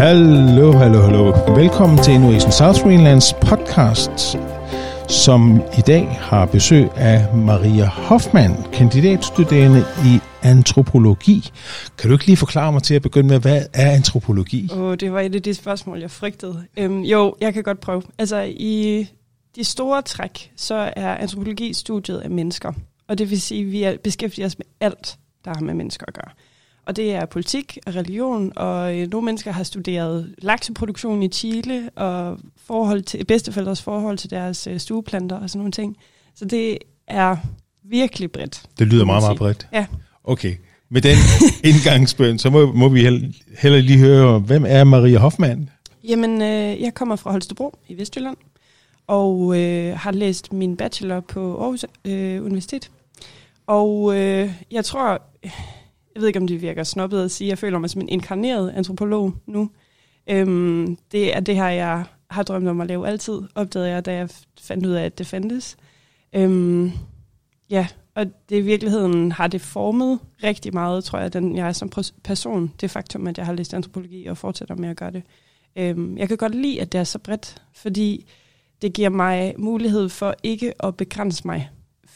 Hallo, hallo, hallo. Velkommen til Innovation South Greenlands podcast, som i dag har besøg af Maria Hoffmann, kandidatstuderende i antropologi. Kan du ikke lige forklare mig til at begynde med, hvad er antropologi? Oh, det var et af de spørgsmål, jeg frygtede. Øhm, jo, jeg kan godt prøve. Altså, i de store træk, så er antropologi studiet af mennesker. Og det vil sige, at vi beskæftiger os med alt, der har med mennesker at gøre. Og det er politik og religion, og øh, nogle mennesker har studeret lakseproduktion i Chile, og forhold til, bedsteforældres forhold til deres øh, stueplanter og sådan nogle ting. Så det er virkelig bredt. Det lyder meget, meget bredt. Ja. Okay. Med den indgangsbøn, så må, må vi heller lige høre, hvem er Maria Hoffmann? Jamen, øh, jeg kommer fra Holstebro i Vestjylland, og øh, har læst min bachelor på Aarhus øh, Universitet. Og øh, jeg tror, jeg ved ikke, om det virker snobbet at sige, jeg føler mig som en inkarneret antropolog nu. Øhm, det er det her, jeg har drømt om at lave altid, opdagede jeg, da jeg fandt ud af, at det fandtes. Øhm, ja, og det i virkeligheden har det formet rigtig meget, tror jeg, den jeg er som person. Det faktum, at jeg har læst antropologi og fortsætter med at gøre det. Øhm, jeg kan godt lide, at det er så bredt, fordi det giver mig mulighed for ikke at begrænse mig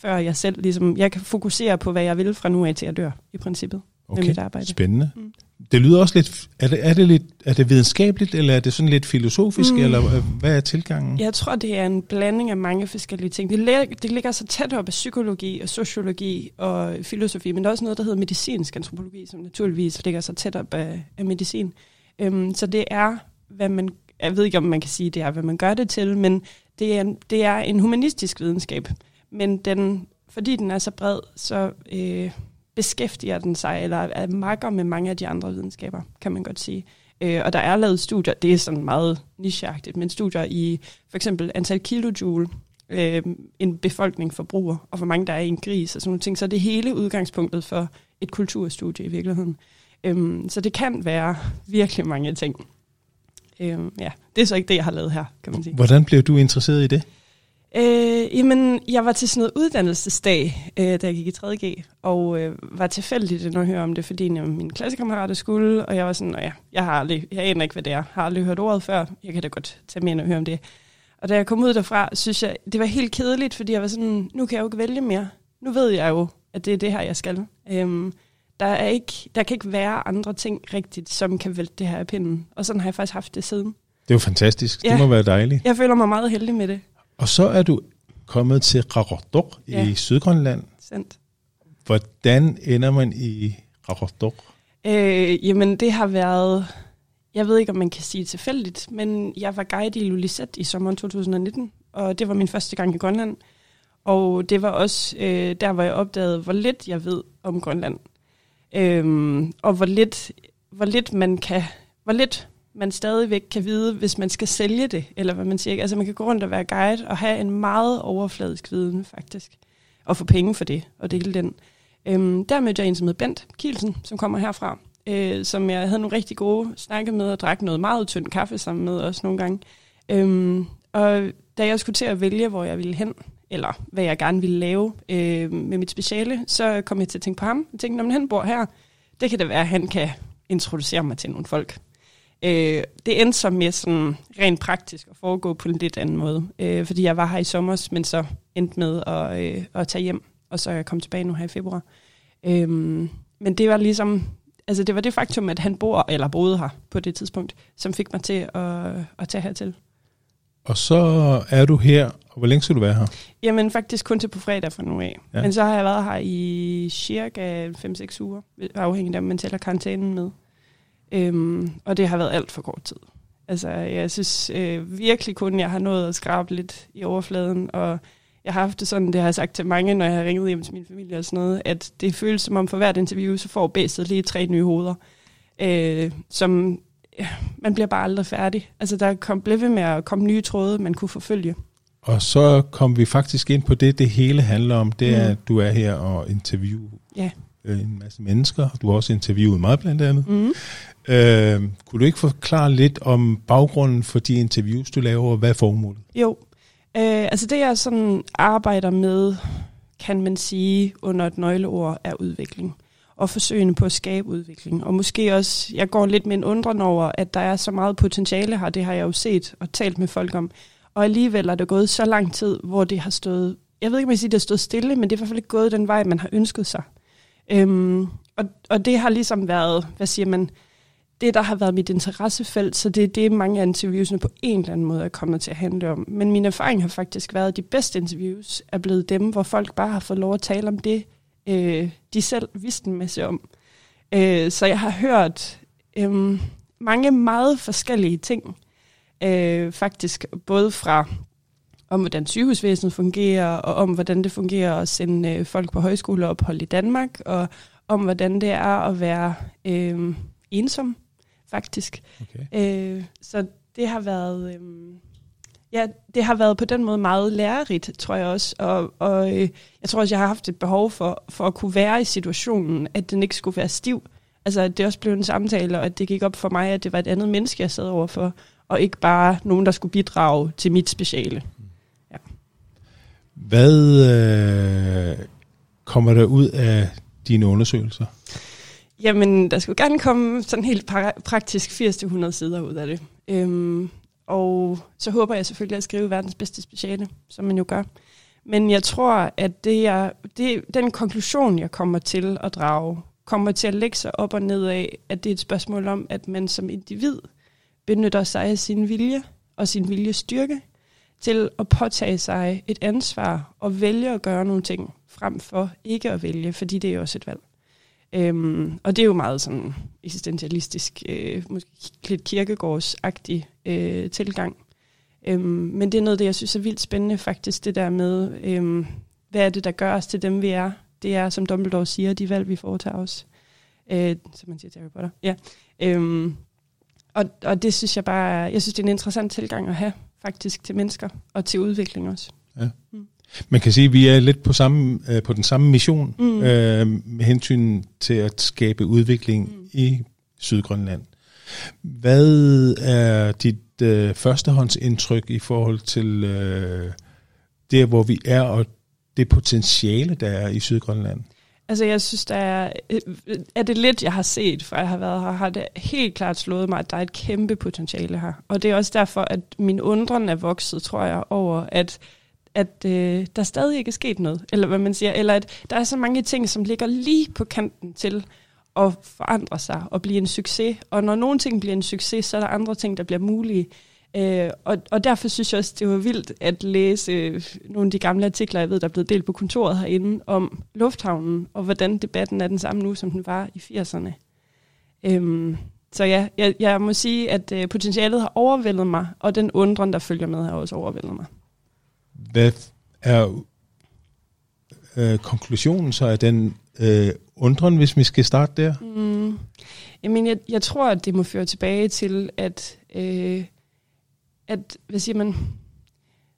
før jeg selv ligesom, jeg kan fokusere på, hvad jeg vil fra nu af til at dør, i princippet, okay. med mit arbejde. Spændende. Mm. Det lyder også lidt, er det, er det lidt, er det videnskabeligt, eller er det sådan lidt filosofisk, mm. eller hvad er tilgangen? Jeg tror, det er en blanding af mange forskellige ting. Det, ligger, det ligger så tæt op af psykologi og sociologi og filosofi, men der er også noget, der hedder medicinsk antropologi, som naturligvis ligger så tæt op af, af medicin. Um, så det er, hvad man, jeg ved ikke, om man kan sige, det er, hvad man gør det til, men det er, det er en humanistisk videnskab men den, fordi den er så bred, så øh, beskæftiger den sig, eller er makker med mange af de andre videnskaber, kan man godt sige. Øh, og der er lavet studier, det er sådan meget nicheagtigt, men studier i for eksempel antal kilojoule, øh, en befolkning forbruger, og hvor mange der er i en gris og sådan nogle ting. Så det hele udgangspunktet for et kulturstudie i virkeligheden. Øhm, så det kan være virkelig mange ting. Øhm, ja, det er så ikke det, jeg har lavet her, kan man sige. Hvordan blev du interesseret i det? Øh, jamen, jeg var til sådan noget uddannelsesdag, øh, da jeg gik i 3.G, og øh, var tilfældigt at høre om det, fordi min mine klassekammerater skulle, og jeg var sådan, ja, jeg har aldrig, jeg aner ikke, hvad det er, har aldrig hørt ordet før, jeg kan da godt tage med og høre om det. Og da jeg kom ud derfra, synes jeg, det var helt kedeligt, fordi jeg var sådan, nu kan jeg jo ikke vælge mere. Nu ved jeg jo, at det er det her, jeg skal. Øhm, der, er ikke, der kan ikke være andre ting rigtigt, som kan vælte det her af pinden. Og sådan har jeg faktisk haft det siden. Det er jo fantastisk. Ja, det må være dejligt. Jeg føler mig meget heldig med det. Og så er du kommet til Qaqortoq ja. i Sydgrønland. Sandt. Hvordan ender man i Qaqortoq? Øh, jamen, det har været... Jeg ved ikke, om man kan sige tilfældigt, men jeg var guide i Lulisat i sommeren 2019, og det var min første gang i Grønland. Og det var også øh, der, hvor jeg opdagede, hvor lidt jeg ved om Grønland. Øhm, og hvor lidt, hvor lidt man kan, hvor lidt man stadigvæk kan vide, hvis man skal sælge det, eller hvad man siger. Altså man kan gå rundt og være guide og have en meget overfladisk viden, faktisk. Og få penge for det, og dele den. Øhm, der mødte jeg en, som hed Bent Kielsen, som kommer herfra, øh, som jeg havde nogle rigtig gode snakke med, og drak noget meget tynd kaffe sammen med også nogle gange. Øhm, og da jeg skulle til at vælge, hvor jeg ville hen, eller hvad jeg gerne ville lave øh, med mit speciale, så kom jeg til at tænke på ham. Jeg tænkte, når han bor her, det kan det være, at han kan introducere mig til nogle folk. Øh, det endte så med sådan rent praktisk at foregå på en lidt anden måde. Øh, fordi jeg var her i sommer, men så endte med at, øh, at tage hjem, og så er jeg kommet tilbage nu her i februar. Øh, men det var ligesom, altså det var det faktum, at han bor, eller boede her på det tidspunkt, som fik mig til at, at tage hertil. Og så er du her, og hvor længe skal du være her? Jamen faktisk kun til på fredag fra nu af. Ja. Men så har jeg været her i cirka 5-6 uger, afhængig af, om man tæller karantænen med. Øhm, og det har været alt for kort tid. Altså, jeg synes øh, virkelig kun, jeg har nået at skrabe lidt i overfladen, og jeg har haft det sådan, det har jeg sagt til mange, når jeg har ringet hjem til min familie og sådan noget, at det føles som om for hvert interview, så får bæstet lige tre nye hoveder, øh, som ja, man bliver bare aldrig færdig. Altså, der kom, blev ved med at komme nye tråde, man kunne forfølge. Og så kom vi faktisk ind på det, det hele handler om, det er, mm. at du er her og interviewer ja. En masse mennesker. Du har også interviewet mig blandt andet. Mm. Øh, kunne du ikke forklare lidt om baggrunden for de interviews, du laver, og hvad er formålet? Jo, øh, altså det jeg sådan arbejder med, kan man sige, under et nøgleord, er udvikling. og forsøgende på at skabe udvikling. Og måske også, jeg går lidt med en undren over, at der er så meget potentiale her, det har jeg jo set og talt med folk om. Og alligevel er det gået så lang tid, hvor det har stået, jeg ved ikke, om jeg siger, det har stået stille, men det er i hvert fald ikke gået den vej, man har ønsket sig. Øhm, og, og det har ligesom været, hvad siger man, det, der har været mit interessefelt, så det er det, mange af interviewsene på en eller anden måde er kommet til at handle om. Men min erfaring har faktisk været, at de bedste interviews er blevet dem, hvor folk bare har fået lov at tale om det, øh, de selv vidste en masse om. Øh, så jeg har hørt øh, mange meget forskellige ting, øh, faktisk både fra om hvordan sygehusvæsenet fungerer, og om hvordan det fungerer at sende øh, folk på højskoleophold i Danmark, og om hvordan det er at være øh, ensom faktisk. Okay. Øh, så det har været... Øh, ja, det har været på den måde meget lærerigt, tror jeg også. Og, og øh, jeg tror også, jeg har haft et behov for, for at kunne være i situationen, at den ikke skulle være stiv. Altså, at det også blev en samtale, og at det gik op for mig, at det var et andet menneske, jeg sad overfor, og ikke bare nogen, der skulle bidrage til mit speciale. Hvad øh, kommer der ud af dine undersøgelser? Jamen, der skulle gerne komme sådan helt pra- praktisk 80-100 sider ud af det. Øhm, og så håber jeg selvfølgelig at skrive verdens bedste speciale, som man jo gør. Men jeg tror, at det er, det, den konklusion, jeg kommer til at drage, kommer til at lægge sig op og ned af, at det er et spørgsmål om, at man som individ benytter sig af sin vilje og sin viljestyrke til at påtage sig et ansvar og vælge at gøre nogle ting, frem for ikke at vælge, fordi det er også et valg. Øhm, og det er jo meget sådan eksistentialistisk, øh, måske lidt kirkegårdsagtig øh, tilgang. Øhm, men det er noget, det jeg synes er vildt spændende faktisk, det der med, øhm, hvad er det, der gør os til dem, vi er? Det er, som Dumbledore siger, de valg, vi foretager os. Øh, som man siger til Harry Potter. Ja. Øhm, og, og det synes jeg bare, jeg synes, det er en interessant tilgang at have, faktisk, til mennesker og til udvikling også. Ja. Mm. Man kan sige, at vi er lidt på, samme, øh, på den samme mission mm. øh, med hensyn til at skabe udvikling mm. i Sydgrønland. Hvad er dit øh, førstehåndsindtryk i forhold til øh, der, hvor vi er, og det potentiale, der er i Sydgrønland? Altså jeg synes, der er, øh, er det lidt, jeg har set, for jeg har været her, har det helt klart slået mig, at der er et kæmpe potentiale her. Og det er også derfor, at min undren er vokset, tror jeg, over, at at øh, der stadig ikke er sket noget, eller hvad man siger, eller at der er så mange ting, som ligger lige på kanten til at forandre sig og blive en succes. Og når nogle ting bliver en succes, så er der andre ting, der bliver mulige. Øh, og, og derfor synes jeg også, det var vildt at læse øh, nogle af de gamle artikler, jeg ved, der er blevet delt på kontoret herinde, om lufthavnen, og hvordan debatten er den samme nu, som den var i 80'erne. Øhm, så ja, jeg, jeg må sige, at øh, potentialet har overvældet mig, og den undren, der følger med, har også overvældet mig. Hvad er øh, konklusionen så af den øh, undren, hvis vi skal starte der? Mm. Jamen, jeg, jeg tror, at det må føre tilbage til, at, øh, at hvad siger man,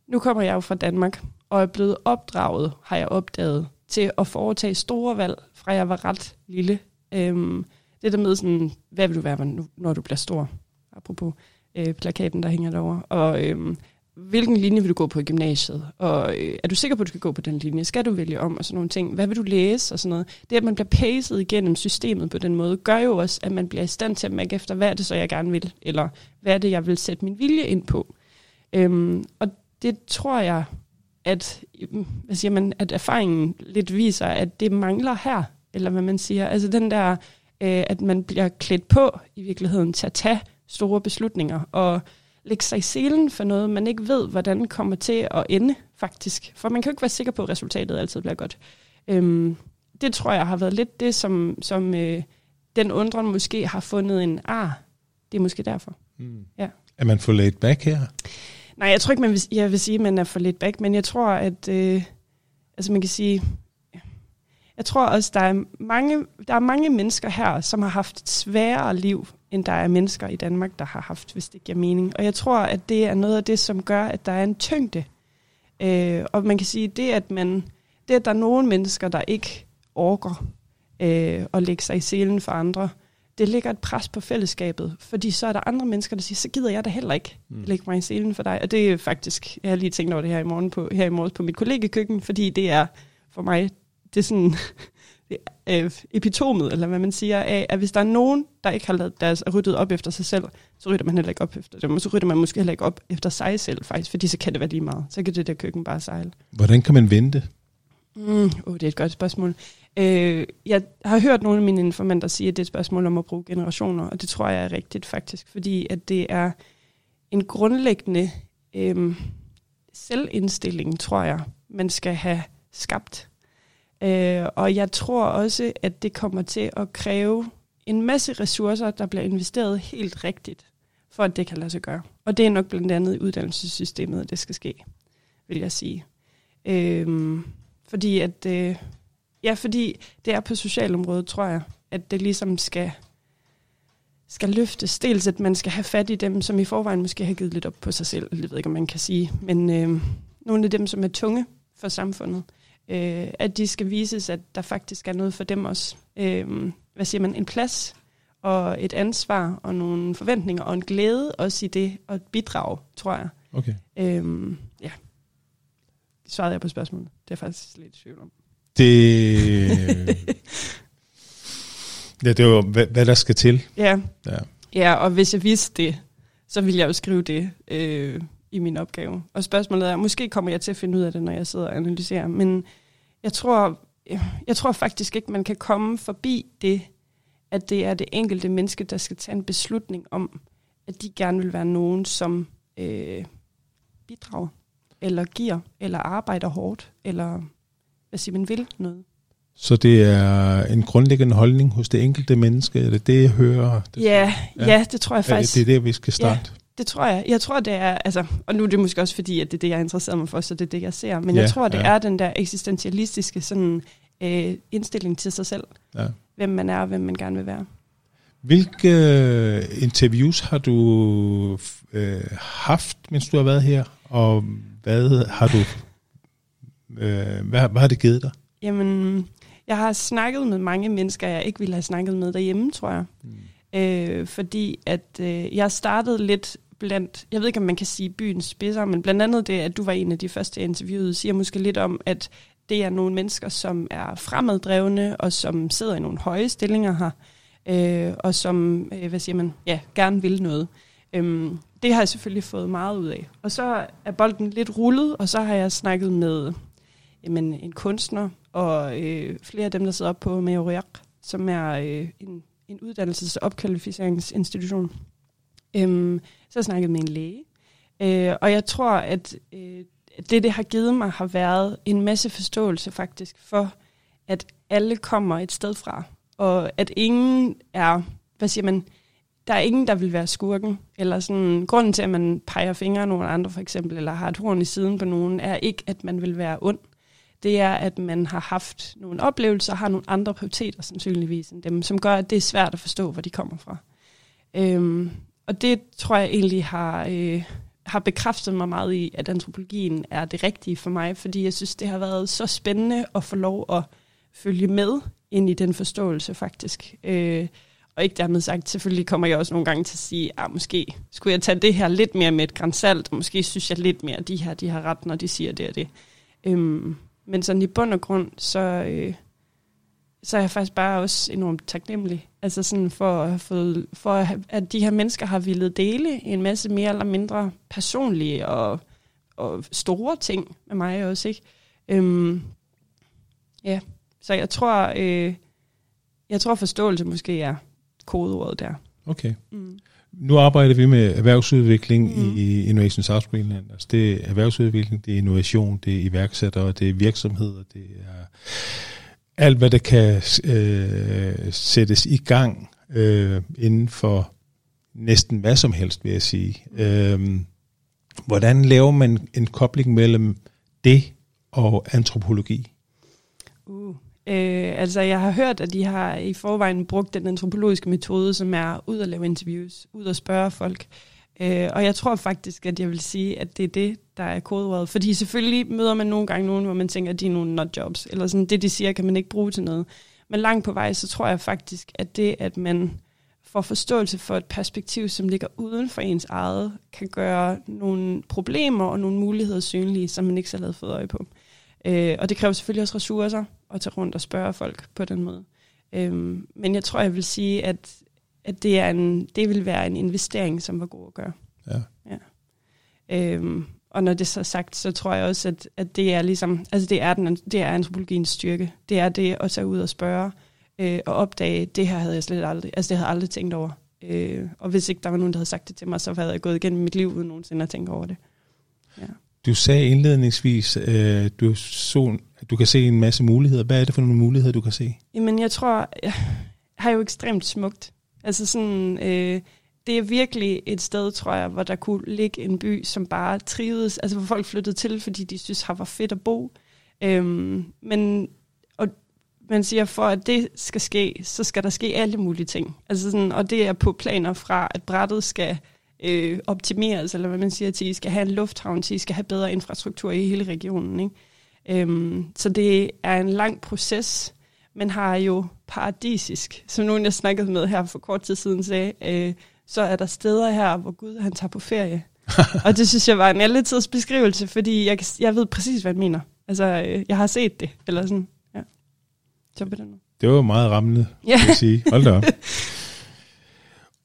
nu kommer jeg jo fra Danmark, og er blevet opdraget, har jeg opdaget, til at foretage store valg, fra jeg var ret lille. Øhm, det der med sådan, hvad vil du være, når du bliver stor? Apropos øh, plakaten, der hænger derovre. Og øhm, hvilken linje vil du gå på i gymnasiet? Og øh, er du sikker på, at du skal gå på den linje? Skal du vælge om? Og sådan nogle ting. Hvad vil du læse? Og sådan noget. Det, at man bliver paced igennem systemet på den måde, gør jo også, at man bliver i stand til at mærke efter, hvad er det så, jeg gerne vil? Eller hvad er det, jeg vil sætte min vilje ind på? Øhm, og det tror jeg, at, øh, hvad siger man, at erfaringen lidt viser, at det mangler her. Eller hvad man siger. Altså den der, øh, at man bliver klædt på i virkeligheden til at tage store beslutninger. Og lægge sig i selen for noget, man ikke ved, hvordan kommer til at ende, faktisk. For man kan jo ikke være sikker på, at resultatet altid bliver godt. Øhm, det tror jeg har været lidt det, som, som øh, den undren måske har fundet en, ah, det er måske derfor. Mm. Ja. Er man for laid back her? Nej, jeg tror ikke, man vil, jeg vil sige, at man er for laid back, men jeg tror, at øh, altså man kan sige, jeg tror også, der er mange, der er mange mennesker her, som har haft et sværere liv, end der er mennesker i Danmark, der har haft, hvis det giver mening. Og jeg tror, at det er noget af det, som gør, at der er en tyngde. Øh, og man kan sige, det at, man, det, at der er nogle mennesker, der ikke orker øh, at lægge sig i selen for andre, det lægger et pres på fællesskabet, fordi så er der andre mennesker, der siger, så gider jeg da heller ikke mm. lægge mig i selen for dig. Og det er faktisk, jeg har lige tænkt over det her i morgen på, her i morgen på mit kollegekøkken, fordi det er for mig, det er sådan, øh, epitomet, eller hvad man siger, af, at hvis der er nogen, der ikke har lavet deres ryddet op efter sig selv, så rydder man heller ikke op efter dem, og så rydder man måske heller ikke op efter sig selv, faktisk, fordi så kan det være lige meget. Så kan det der køkken bare sejle. Hvordan kan man vente? Mm, oh, det er et godt spørgsmål. Øh, jeg har hørt nogle af mine informanter sige, at det er et spørgsmål om at bruge generationer, og det tror jeg er rigtigt faktisk, fordi at det er en grundlæggende øh, selvindstilling, tror jeg, man skal have skabt. Øh, og jeg tror også, at det kommer til at kræve en masse ressourcer, der bliver investeret helt rigtigt, for at det kan lade sig gøre. Og det er nok blandt andet i uddannelsessystemet, at det skal ske, vil jeg sige. Øh, fordi at, øh, ja, fordi det er på socialområdet, tror jeg, at det ligesom skal, skal løftes. Dels at man skal have fat i dem, som i forvejen måske har givet lidt op på sig selv, jeg ved ikke, om man kan sige, men øh, nogle af dem, som er tunge for samfundet, øh, at de skal vises, at der faktisk er noget for dem også. Øh, hvad siger man? En plads og et ansvar og nogle forventninger og en glæde også i det at bidrage, tror jeg. Okay. Øh, ja. Svarede jeg på spørgsmålet? Det er faktisk lidt tvivl om. Det, ja, det er jo, hvad, hvad der skal til. Ja. Ja. ja, og hvis jeg vidste det, så ville jeg jo skrive det øh, i min opgave. Og spørgsmålet er, måske kommer jeg til at finde ud af det, når jeg sidder og analyserer, men jeg tror, jeg tror faktisk ikke, man kan komme forbi det, at det er det enkelte menneske, der skal tage en beslutning om, at de gerne vil være nogen, som øh, bidrager, eller giver, eller arbejder hårdt, eller hvad siger man vil noget. Så det er en grundlæggende holdning hos det enkelte menneske, er det det, jeg hører? Det, ja, ja, ja, det tror jeg faktisk. det er det, vi skal starte? Det tror jeg. Jeg tror, det er, altså, og nu er det måske også fordi, at det er det, jeg interesserer mig for, så det er det, jeg ser. Men ja, jeg tror, det ja. er den der eksistentialistiske sådan, øh, indstilling til sig selv. Ja. Hvem man er, og hvem man gerne vil være. Hvilke øh, interviews har du øh, haft, mens du har været her? Og hvad har du øh, hvad, hvad har det givet dig? Jamen, jeg har snakket med mange mennesker, jeg ikke ville have snakket med derhjemme, tror jeg. Mm. Øh, fordi at øh, jeg startede lidt blandt, jeg ved ikke, om man kan sige byens spidser, men blandt andet det, at du var en af de første, jeg interviewede, siger måske lidt om, at det er nogle mennesker, som er fremaddrevne, og som sidder i nogle høje stillinger her, øh, og som, øh, hvad siger man, ja, gerne vil noget. Øhm, det har jeg selvfølgelig fået meget ud af. Og så er bolden lidt rullet, og så har jeg snakket med jamen, en kunstner, og øh, flere af dem, der sidder op på Meoriak, som er øh, en, en uddannelses- og opkvalificeringsinstitution. Øhm, så jeg snakkede med en læge. Øh, og jeg tror, at øh, det, det har givet mig, har været en masse forståelse faktisk for, at alle kommer et sted fra. Og at ingen er, hvad siger man, der er ingen, der vil være skurken. Eller sådan, grunden til, at man peger fingre af nogle andre, for eksempel, eller har et horn i siden på nogen, er ikke, at man vil være ond det er, at man har haft nogle oplevelser, har nogle andre prioriteter sandsynligvis end dem, som gør, at det er svært at forstå, hvor de kommer fra. Øhm, og det tror jeg egentlig har, øh, har bekræftet mig meget i, at antropologien er det rigtige for mig, fordi jeg synes, det har været så spændende at få lov at følge med ind i den forståelse faktisk. Øh, og ikke dermed sagt, selvfølgelig kommer jeg også nogle gange til at sige, at ah, måske skulle jeg tage det her lidt mere med et grænsalt, måske synes jeg lidt mere, at de her de har ret, når de siger det og det. Øhm, men sådan i bund og grund, så, øh, så er jeg faktisk bare også enormt taknemmelig. Altså sådan for, at fået, for at de her mennesker har ville dele en masse mere eller mindre personlige og, og store ting med mig også, ikke? Øhm, ja, så jeg tror, øh, jeg tror forståelse måske er kodeordet der. Okay. Mm. Nu arbejder vi med erhvervsudvikling mm. i Innovation South Greenland. Altså det er erhvervsudvikling, det er innovation, det er iværksættere, det er virksomheder, det er alt, hvad der kan øh, sættes i gang øh, inden for næsten hvad som helst, vil jeg sige. Øh, hvordan laver man en kobling mellem det og antropologi? Uh. Øh, altså, jeg har hørt, at de har i forvejen brugt den antropologiske metode, som er ud at lave interviews, ud at spørge folk. Øh, Øh, og jeg tror faktisk, at jeg vil sige, at det er det, der er kodeordet. Fordi selvfølgelig møder man nogle gange nogen, hvor man tænker, at de er nogle not jobs. Eller sådan, det, de siger, kan man ikke bruge til noget. Men langt på vej, så tror jeg faktisk, at det, at man får forståelse for et perspektiv, som ligger uden for ens eget, kan gøre nogle problemer og nogle muligheder synlige, som man ikke selv havde fået øje på. Øh, og det kræver selvfølgelig også ressourcer. at tage rundt og spørge folk på den måde. Øhm, men jeg tror, jeg vil sige, at, at det, er en, det vil være en investering, som var god at gøre. Ja. ja. Øhm, og når det så er sagt, så tror jeg også, at, at det er ligesom, altså det er, den, det er antropologiens styrke. Det er det at tage ud og spørge øh, og opdage, det her havde jeg slet aldrig, altså det havde jeg aldrig tænkt over. Øh, og hvis ikke der var nogen, der havde sagt det til mig, så havde jeg gået igennem mit liv uden nogensinde at tænke over det. Ja. Du sagde indledningsvis, øh, du, så, du kan se en masse muligheder. Hvad er det for nogle muligheder, du kan se? Jamen, jeg tror, jeg har jo ekstremt smukt. Altså sådan, øh, det er virkelig et sted, tror jeg, hvor der kunne ligge en by, som bare trivedes, altså hvor folk flyttede til, fordi de synes, her var fedt at bo. Øhm, men og man siger, for at det skal ske, så skal der ske alle mulige ting. Altså sådan, og det er på planer fra, at brættet skal øh, optimeres, eller hvad man siger, til I skal have en lufthavn, til I skal have bedre infrastruktur i hele regionen. Ikke? Øhm, så det er en lang proces, men har jo paradisisk, som nogen jeg snakkede med her for kort tid siden sagde, øh, så er der steder her, hvor Gud han tager på ferie. og det synes jeg var en alletids beskrivelse, fordi jeg, jeg ved præcis, hvad jeg mener. Altså, øh, jeg har set det, eller sådan, ja. Så på den måde. Det var meget rammende, ja. vil jeg sige. Hold da op.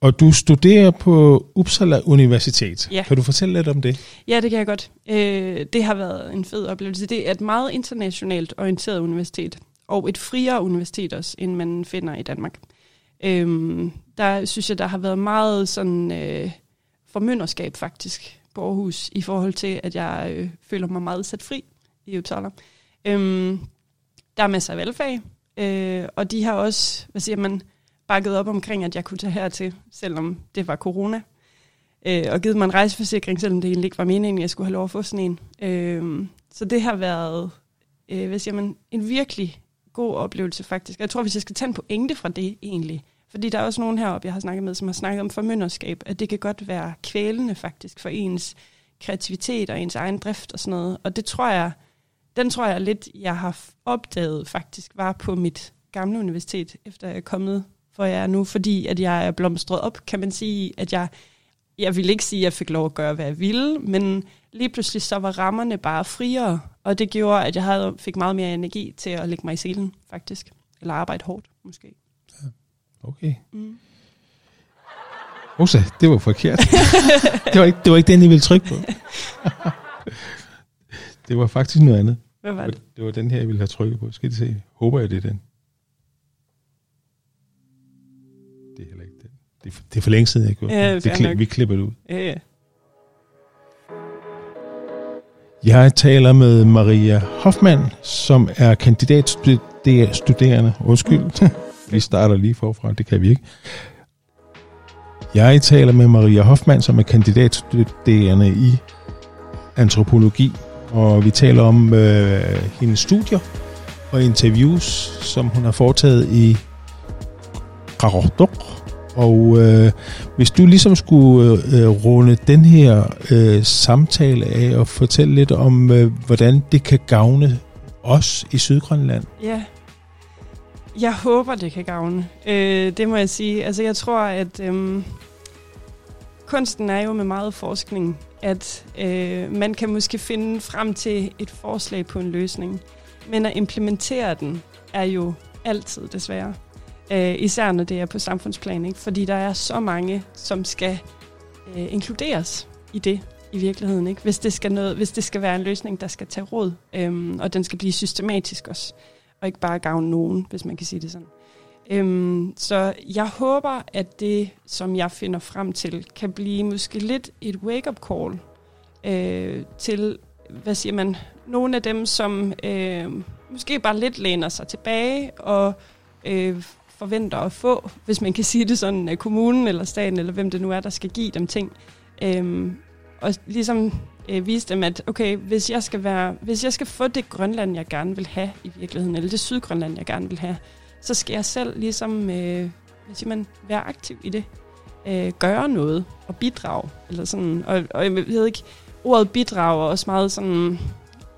Og du studerer på Uppsala Universitet. Ja. Kan du fortælle lidt om det? Ja, det kan jeg godt. Øh, det har været en fed oplevelse. Det er et meget internationalt orienteret universitet, og et friere universitet også, end man finder i Danmark. Øhm, der synes jeg, der har været meget sådan øh, formynderskab faktisk på Aarhus, i forhold til, at jeg øh, føler mig meget sat fri i Uppsala. Øhm, der er masser af valgfag, øh, og de har også, hvad siger man, bakket op omkring, at jeg kunne tage hertil, selvom det var corona. Øh, og givet mig en rejseforsikring, selvom det egentlig ikke var meningen, at jeg skulle have lov at få sådan en. Øh, så det har været, øh, hvad siger man, en virkelig god oplevelse faktisk. Jeg tror, hvis jeg skal tage en pointe fra det egentlig, fordi der er også nogen heroppe, jeg har snakket med, som har snakket om formynderskab, at det kan godt være kvælende faktisk for ens kreativitet og ens egen drift og sådan noget. Og det tror jeg, den tror jeg lidt, jeg har opdaget faktisk, var på mit gamle universitet, efter jeg er kommet, hvor jeg er nu, fordi at jeg er blomstret op, kan man sige, at jeg, jeg vil ikke sige, at jeg fik lov at gøre, hvad jeg ville, men lige pludselig så var rammerne bare friere, og det gjorde, at jeg havde, fik meget mere energi til at lægge mig i selen, faktisk. Eller arbejde hårdt, måske. Ja. Okay. Mm. Rosa, det var forkert. det, var ikke, det var ikke den, I ville trykke på. det var faktisk noget andet. Hvad var det? Det var den her, jeg ville have trykket på. Skal I se? Håber jeg, det er den. Det er heller ikke den. Det er, det er for længe siden, jeg gjorde ja, det. Vi, klip, vi klipper det ud. Ja, ja. Jeg taler med Maria Hoffmann, som er kandidatstuderende. Undskyld, vi starter lige forfra, det kan vi ikke. Jeg taler med Maria Hoffmann, som er kandidatstuderende i antropologi, og vi taler om øh, hendes studier og interviews, som hun har foretaget i Qarohdok. Og øh, hvis du ligesom skulle øh, runde den her øh, samtale af og fortælle lidt om, øh, hvordan det kan gavne os i Sydgrønland. Ja, jeg håber, det kan gavne. Øh, det må jeg sige. Altså, jeg tror, at øh, kunsten er jo med meget forskning, at øh, man kan måske finde frem til et forslag på en løsning. Men at implementere den er jo altid desværre. Øh, især når det er på samfundsplan, ikke? fordi der er så mange, som skal øh, inkluderes i det i virkeligheden. Ikke? Hvis, det skal noget, hvis det skal være en løsning, der skal tage råd, øhm, og den skal blive systematisk også, og ikke bare gavne nogen, hvis man kan sige det sådan. Øhm, så jeg håber, at det, som jeg finder frem til, kan blive måske lidt et wake-up call øh, til, hvad siger man, nogle af dem, som øh, måske bare lidt læner sig tilbage og øh, forventer at få, hvis man kan sige det sådan, af kommunen eller staten, eller hvem det nu er, der skal give dem ting. Øhm, og ligesom øh, vise dem, at okay, hvis jeg, skal være, hvis jeg skal få det Grønland, jeg gerne vil have i virkeligheden, eller det Sydgrønland, jeg gerne vil have, så skal jeg selv ligesom, øh, hvad siger man, være aktiv i det. Øh, gøre noget og bidrage. Eller sådan. Og, og jeg ved ikke, ordet bidrager også meget sådan,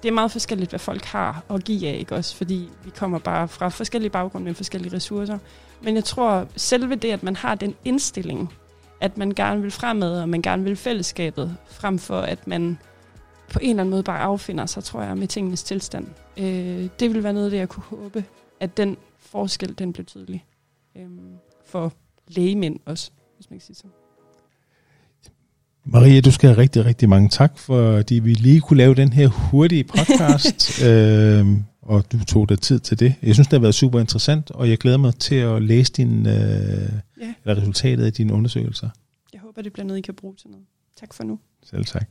det er meget forskelligt, hvad folk har at give af, ikke også? Fordi vi kommer bare fra forskellige baggrunde med forskellige ressourcer. Men jeg tror, selve det, at man har den indstilling, at man gerne vil fremad, og man gerne vil fællesskabet, frem for at man på en eller anden måde bare affinder sig, tror jeg, med tingenes tilstand. Øh, det vil være noget af det, jeg kunne håbe, at den forskel, den blev tydelig. Øh, for lægemænd også, hvis man kan sige sådan. Maria, du skal have rigtig, rigtig mange tak, fordi vi lige kunne lave den her hurtige podcast, øh, og du tog dig tid til det. Jeg synes, det har været super interessant, og jeg glæder mig til at læse din, øh, ja. eller resultatet af dine undersøgelser. Jeg håber, det bliver noget, I kan bruge til noget. Tak for nu. Selv tak.